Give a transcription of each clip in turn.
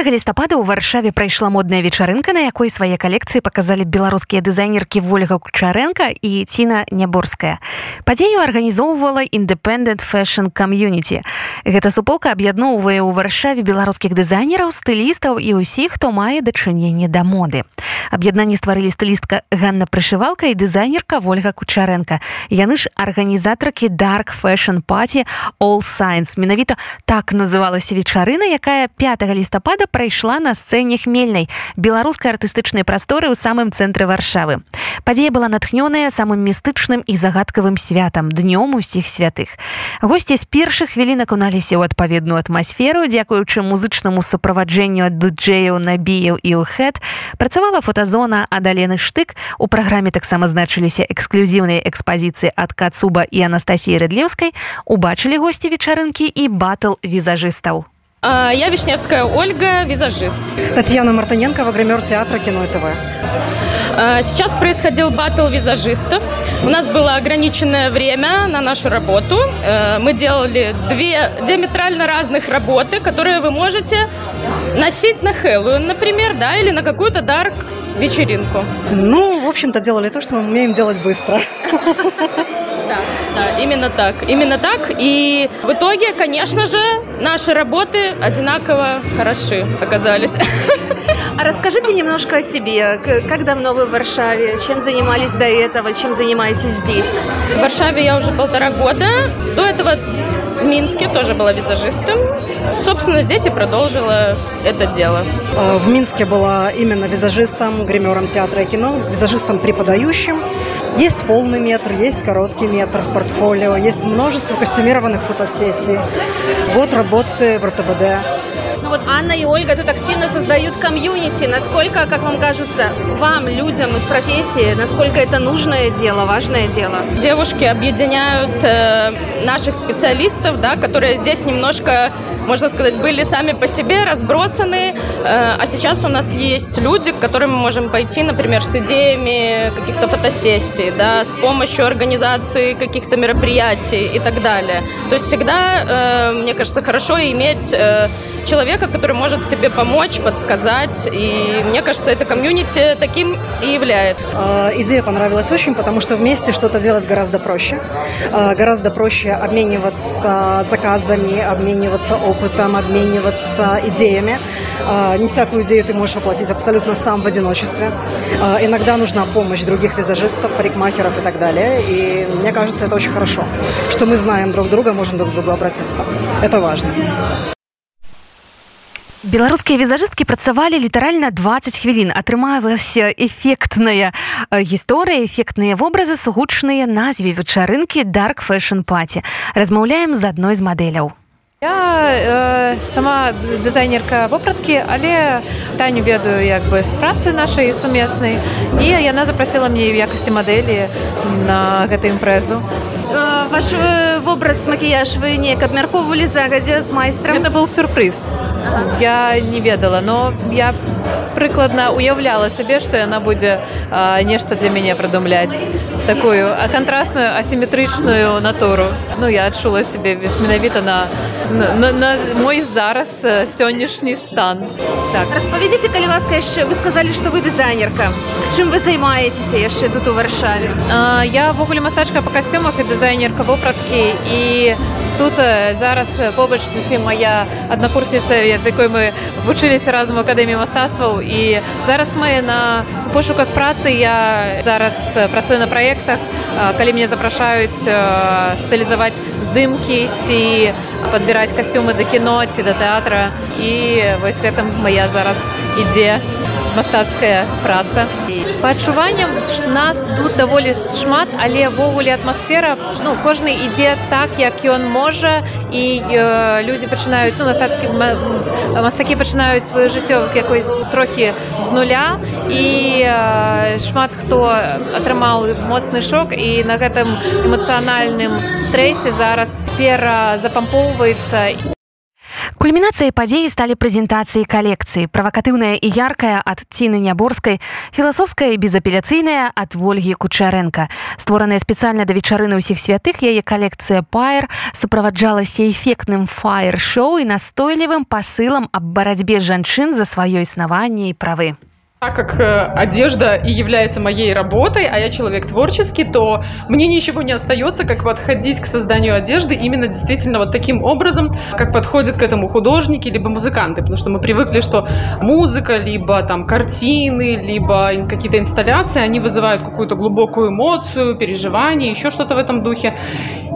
5 лістапада ў варшаве прайшла модная вечарынка на якой свае калекцыі паказалі беларускія дызайнеркі ольга кучаренко і ціна няборская. Падзею арганізоўвала independent fashion комьюніти гэта суполка аб'ядноўвае ў варшаве беларускіх дызайнераў стылістаў і ўсіх хто мае дачыненне да моды аб'яднанне стварылі стылістка Ганна прышывалка і дызайнерка ольга кучаренко яны ж арганізатаркі dark fashion паці all science менавіта так называлася вечарына якая 5 лістапада прайшла на сцэне хмельнай. Беларускай артыстычнай прасторы ў самым цэнтры варшавы. Падзея была натхнёная самым містычным і загадкавым святам днём усіх святых. Госці з першых хвілін акуналіся ў адпаведную атмасферу дзякуючы музычнаму суправаджэнню ад дыджэяў набіяў і ўхэт працавала фотазона адалены штык у праграме таксама значыліся эксклюзіўныя экспазіцыі ад кацуба і анастасіі рыдлеўскай убачылі госці вечарынкі і батл візажыстаў А, я Вишневская Ольга, визажист. Татьяна Мартыненкова, гример театра «Кино и ТВ». А, сейчас происходил батл визажистов. У нас было ограниченное время на нашу работу. Э, мы делали две диаметрально разных работы, которые вы можете носить на Хэллоуин, например, да, или на какую-то дарк вечеринку. Ну, в общем-то, делали то, что мы умеем делать быстро. Да, да, именно так. Именно так. И в итоге, конечно же, наши работы одинаково хороши оказались. А расскажите немножко о себе. Как давно вы в Варшаве? Чем занимались до этого? Чем занимаетесь здесь? В Варшаве я уже полтора года. До этого в Минске тоже была визажистом. Собственно, здесь и продолжила это дело. А, в Минске была именно визажистом, гримером театра и кино, визажистом преподающим. Есть полный метр, есть короткий метр в портфолио, есть множество костюмированных фотосессий. Вот работы в РТБД. Ну вот Анна и Ольга тут активно создают комьюнити. Насколько, как вам кажется, вам, людям из профессии, насколько это нужное дело, важное дело? Девушки объединяют э, наших специалистов, да, которые здесь немножко можно сказать, были сами по себе разбросаны, э, а сейчас у нас есть люди, к которым мы можем пойти, например, с идеями каких-то фотосессий, да, с помощью организации каких-то мероприятий и так далее. То есть всегда, э, мне кажется, хорошо иметь э, человека, который может тебе помочь, подсказать, и мне кажется, это комьюнити таким и является. Идея понравилась очень, потому что вместе что-то делать гораздо проще. Гораздо проще обмениваться заказами, обмениваться опытом, обмениваться идеями. А, не всякую идею ты можешь воплотить абсолютно сам в одиночестве. А, иногда нужна помощь других визажистов, парикмахеров и так далее. И мне кажется, это очень хорошо, что мы знаем друг друга, можем друг к другу обратиться. Это важно. беларускія візажысткі працавалі літаральна 20 хвілін атрымалася эфектная гісторыя эфектныя вобразы сугучныя назве вечарынкі dark fashion паці размаўляем з адной з мадэляў Я э, сама дызайнерка вопраткі, але таню ведаю як бы з працы нашай сумеснай і яна запрасіла мне ў якасці мадэлі на гэту імпрэзу. Э, ваш э, вобраз макіяж вы неяк абмяркоўвалі загадзя з майстрам. Это был сюрпрыз. Ага. Я не ведала, но я прыкладна уяўляла сабе, што яна будзе э, нешта для мяне прыдумляць такую кантрасную асіметрычную натуру. Ну я адчула сябе менавіта на на, на мой зараз сённяшні стан так распавядзіце калі ласка яшчэ вы сказалі што вы дызайнерка чым вы займаецеся яшчэ тут у варшаве я ввогуле мастачка па касцюмах і дызайнерка вопраткі і тут зараз побач моя аднакурсніца з якой мы вучыліся разам акадэміі мастацтваў і зараз мы на пошуках працы я зараз працую на праектах калі мне запрашаюць стылізаваць здымкі ці падбіраць касцюмы да кіно ці да тэатра і вось гэтым моя зараз ідзе мастацкая праца. По адчуванням нас тут даволі шмат але ввогуле атмасфера ну кожны ідзе так як ён можа і э, людзі пачынаюць ну мастацкі мастакі пачынаюць сваё жыццё якось трохі з нуля і э, шмат хто атрымаў моцны шок і на гэтым эмацыянальным стрэсе зараз перазапампоўваецца і Кульмінацыяй падзеі сталі прэзентацыі калекцыі, правакатыўная і яркая ад ціны няборскай, філасофская і безапеляцыйная ад ольгі Кучарэнка. Створаная спецыяльна да вечарыны ўсіх святых яе калекцыя Паер суправаджалася эфектным фаер-шоу і настойлівым пасылам аб барацьбе жанчын за сваё існаванне і правы. Так как э, одежда и является моей работой, а я человек творческий, то мне ничего не остается, как подходить к созданию одежды именно действительно вот таким образом, как подходят к этому художники либо музыканты, потому что мы привыкли, что музыка, либо там картины, либо какие-то инсталляции, они вызывают какую-то глубокую эмоцию, переживание, еще что-то в этом духе.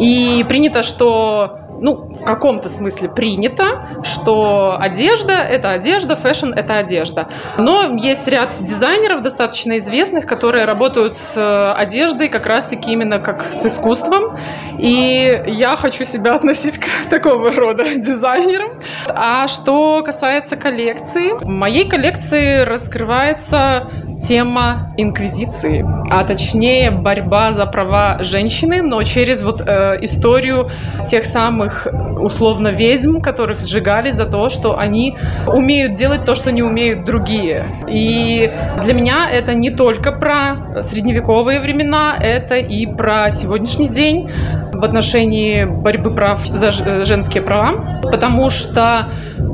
И принято, что ну, в каком-то смысле принято, что одежда – это одежда, fashion – это одежда. Но есть ряд дизайнеров достаточно известных, которые работают с одеждой как раз-таки именно как с искусством. И я хочу себя относить к такого рода дизайнерам. А что касается коллекции, в моей коллекции раскрывается тема инквизиции, а точнее борьба за права женщины, но через вот э, историю тех самых условно ведьм, которых сжигали за то, что они умеют делать то, что не умеют другие. И для меня это не только про средневековые времена, это и про сегодняшний день в отношении борьбы прав за женские права, потому что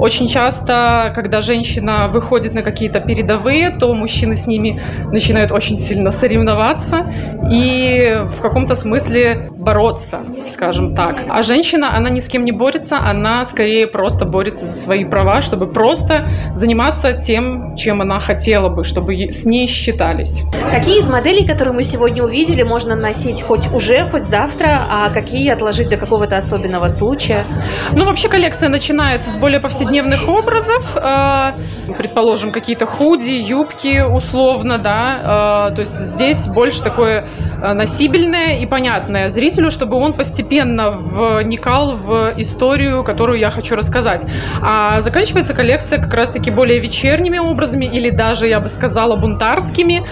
очень часто, когда женщина выходит на какие-то передовые, то мужчины с ними начинают очень сильно соревноваться и в каком-то смысле бороться, скажем так. А женщина, она ни с кем не борется, она скорее просто борется за свои права, чтобы просто заниматься тем, чем она хотела бы, чтобы с ней считались. Какие из моделей, которые мы сегодня увидели, можно носить хоть уже, хоть завтра, а какие отложить до какого-то особенного случая? Ну, вообще коллекция начинается с более повседневных повседневных образов, э, предположим, какие-то худи, юбки условно, да, э, то есть здесь больше такое э, носибельное и понятное зрителю, чтобы он постепенно вникал в историю, которую я хочу рассказать. А заканчивается коллекция как раз-таки более вечерними образами или даже, я бы сказала, бунтарскими,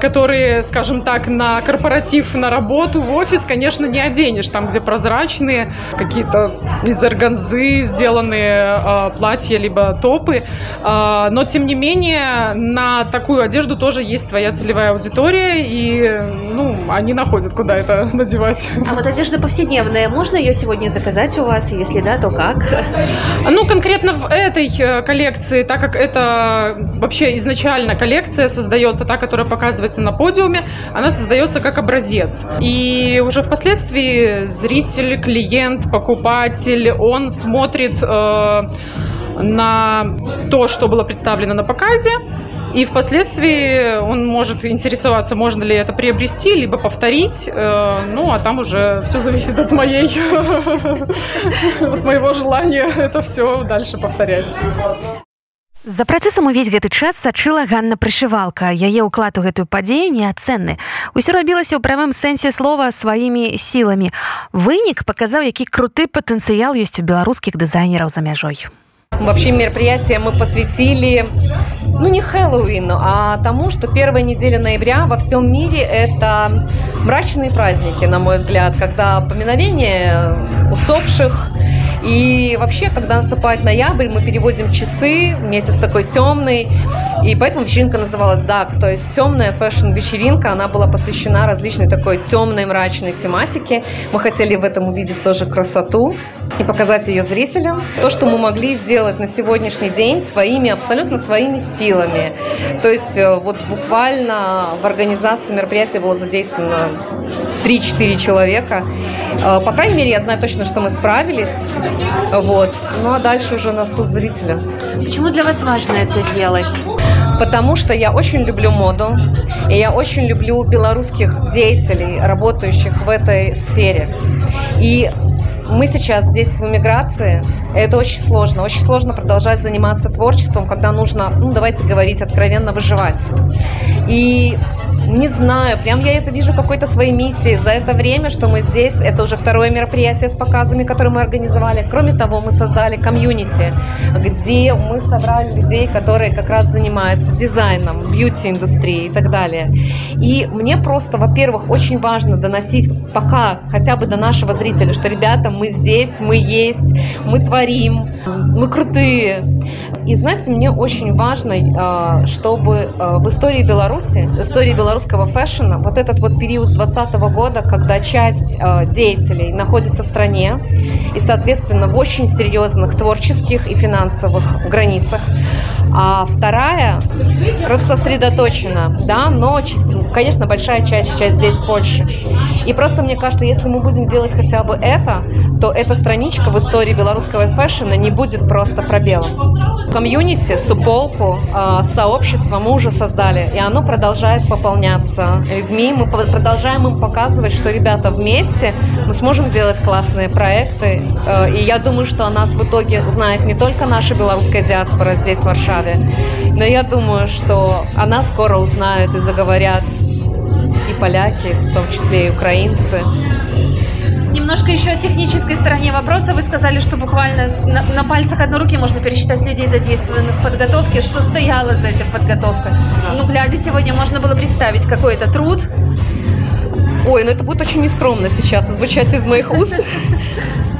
которые, скажем так, на корпоратив, на работу, в офис, конечно, не оденешь, там, где прозрачные, какие-то из органзы сделанные платья, либо топы. А, но, тем не менее, на такую одежду тоже есть своя целевая аудитория, и ну, они находят, куда это надевать. А вот одежда повседневная, можно ее сегодня заказать у вас? Если да, то как? Ну, конкретно в этой э, коллекции, так как это вообще изначально коллекция создается, та, которая показывается на подиуме, она создается как образец. И уже впоследствии зритель, клиент, покупатель, он смотрит э, на то, что было представлено на показе, и впоследствии он может интересоваться, можно ли это приобрести, либо повторить. Э, ну, а там уже все зависит от моей, от моего желания это все дальше повторять. За працэсам увесь гэты час сачыла Ганна прышывалка яе ўклад у гэтую падзею неацэнны усё рабілася ў правым сэнсе слова сваімі сіламі вынік паказаў які круты патэнцыял ёсць у беларускіх дызайнераў за мяжой Вообще мероприятие мы посвятили, ну не Хэллоуину, а тому, что первая неделя ноября во всем мире это мрачные праздники, на мой взгляд, когда поминовение усопших, и вообще, когда наступает ноябрь, мы переводим часы, месяц такой темный, и поэтому вечеринка называлась «Дак», то есть темная фэшн-вечеринка, она была посвящена различной такой темной, мрачной тематике. Мы хотели в этом увидеть тоже красоту и показать ее зрителям. То, что мы могли сделать на сегодняшний день своими, абсолютно своими силами. То есть э, вот буквально в организации мероприятия было задействовано 3-4 человека. Э, по крайней мере, я знаю точно, что мы справились. Вот. Ну а дальше уже на суд зрителя. Почему для вас важно это делать? Потому что я очень люблю моду, и я очень люблю белорусских деятелей, работающих в этой сфере. И мы сейчас здесь в эмиграции, это очень сложно. Очень сложно продолжать заниматься творчеством, когда нужно, ну, давайте говорить откровенно, выживать. И не знаю, прям я это вижу какой-то своей миссией. За это время, что мы здесь, это уже второе мероприятие с показами, которое мы организовали. Кроме того, мы создали комьюнити, где мы собрали людей, которые как раз занимаются дизайном, бьюти-индустрией и так далее. И мне просто, во-первых, очень важно доносить пока хотя бы до нашего зрителя, что, ребята, мы здесь, мы есть, мы творим, мы крутые. И знаете, мне очень важно, а, чтобы а, в истории Беларуси, истории белорусского фэшена, вот этот вот период с 2020 года, когда часть а, деятелей находится в стране и, соответственно, в очень серьезных творческих и финансовых границах, а вторая рассосредоточена, да, но, конечно, большая часть, часть здесь Польши. И просто мне кажется, если мы будем делать хотя бы это, то эта страничка в истории белорусского fashion а не будет просто пробелом. Комьюнити, суполку, а, сообщество мы уже создали, и оно продолжает пополняться людьми. Мы продолжаем им показывать, что, ребята, вместе мы сможем делать классные проекты. А, и я думаю, что о нас в итоге узнает не только наша белорусская диаспора здесь, в Варшаве, но я думаю, что о нас скоро узнают и заговорят и поляки, в том числе и украинцы. Немножко еще о технической стороне вопроса. Вы сказали, что буквально на, на пальцах одной руки можно пересчитать людей, задействованных в подготовке. Что стояло за этой подготовкой? Да. Ну, глядя сегодня, можно было представить какой-то труд. Ой, ну это будет очень нескромно сейчас звучать из моих уст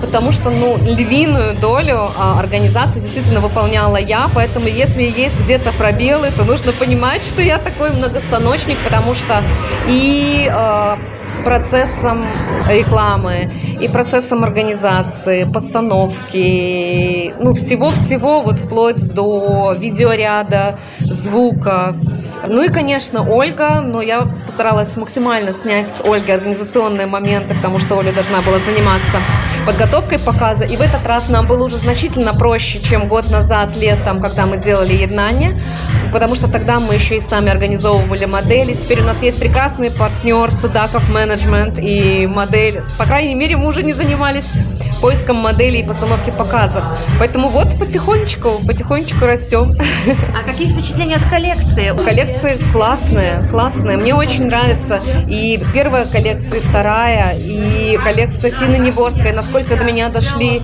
потому что, ну, львиную долю а, организации действительно выполняла я, поэтому если есть где-то пробелы, то нужно понимать, что я такой многостаночник, потому что и а, процессом рекламы, и процессом организации, постановки, ну, всего-всего, вот вплоть до видеоряда, звука, ну и, конечно, Ольга, но я постаралась максимально снять с Ольги организационные моменты, потому что Оля должна была заниматься подготовкой показа. И в этот раз нам было уже значительно проще, чем год назад, летом, когда мы делали еднание, потому что тогда мы еще и сами организовывали модели. Теперь у нас есть прекрасный партнер Судаков Менеджмент и модель. По крайней мере, мы уже не занимались поиском моделей и постановки показов. Поэтому вот потихонечку, потихонечку растем. А какие впечатления от коллекции? Коллекции классные, классные. Мне очень нравится и первая коллекция, и вторая, и коллекция Тины Неворской. Насколько до меня дошли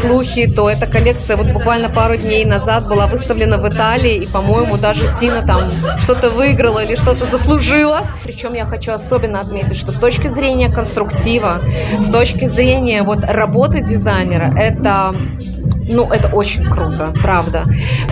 слухи, то эта коллекция вот буквально пару дней назад была выставлена в Италии, и, по-моему, даже Тина там что-то выиграла или что-то заслужила. Причем я хочу особенно отметить, что с точки зрения конструктива, с точки зрения вот работы работы дизайнера – это ну, это очень круто, правда.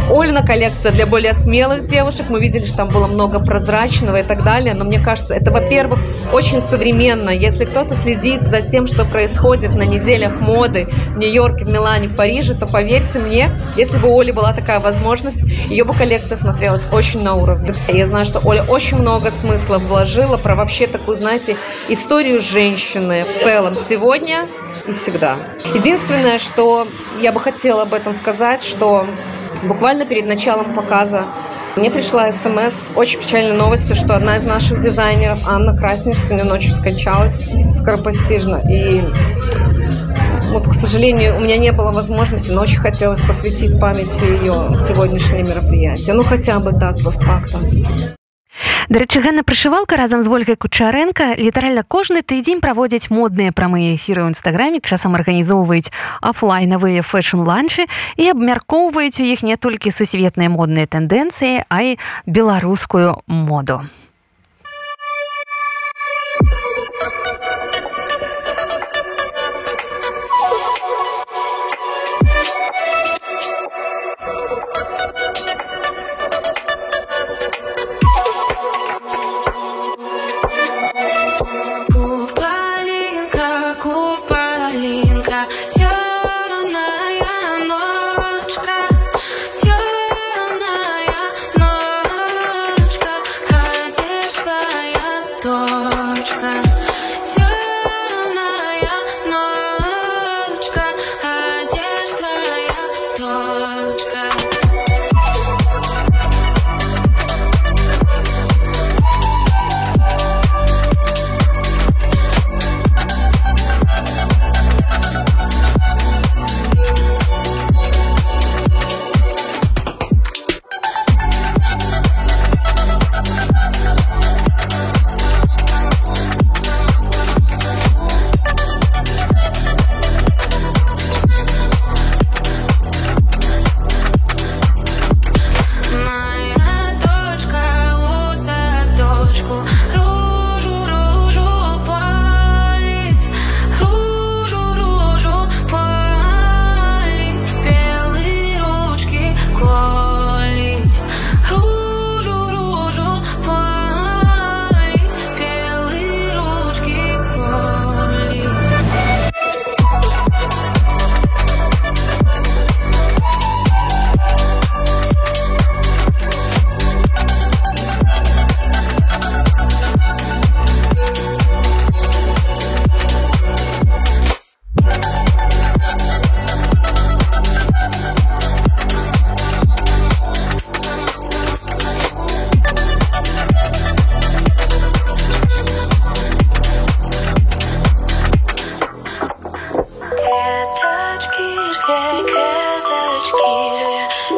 Ольна коллекция для более смелых девушек. Мы видели, что там было много прозрачного и так далее. Но мне кажется, это, во-первых, очень современно. Если кто-то следит за тем, что происходит на неделях моды в Нью-Йорке, в Милане, в Париже, то поверьте мне, если бы у Оли была такая возможность, ее бы коллекция смотрелась очень на уровне. Я знаю, что Оля очень много смысла вложила про вообще такую, знаете, историю женщины в целом сегодня и всегда. Единственное, что я бы хотела об этом сказать, что буквально перед началом показа мне пришла смс очень печальной новостью, что одна из наших дизайнеров, Анна Краснер, сегодня ночью скончалась скоропостижно. И вот, к сожалению, у меня не было возможности, но очень хотелось посвятить памяти ее сегодняшнее мероприятие. Ну, хотя бы так, постфактом. Дарэчы Ганна прышывалка разам з ольгай кучарэнка літаральна кожны тыдзень праводзяць модныя прамыя эфіры ў нстаграме часам арганізоўваюць афлайнавыя фэшн-ланчы і абмяркоўваюць у іх не толькі сусветныя модныя тэндэнцыі, а і беларускую моду.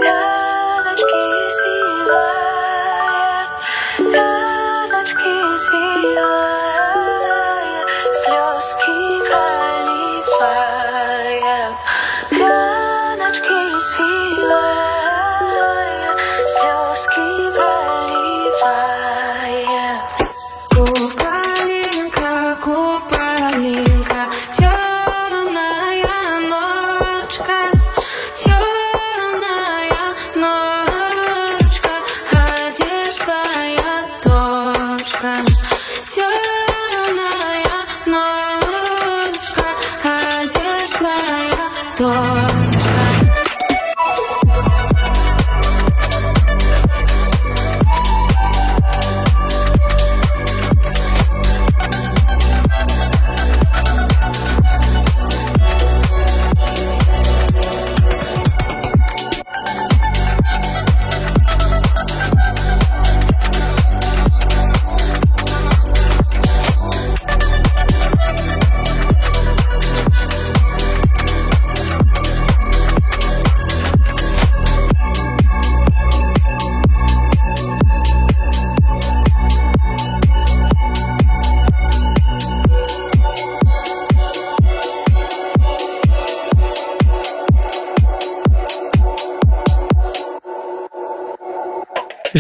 Радочки свивая, радочки свивая.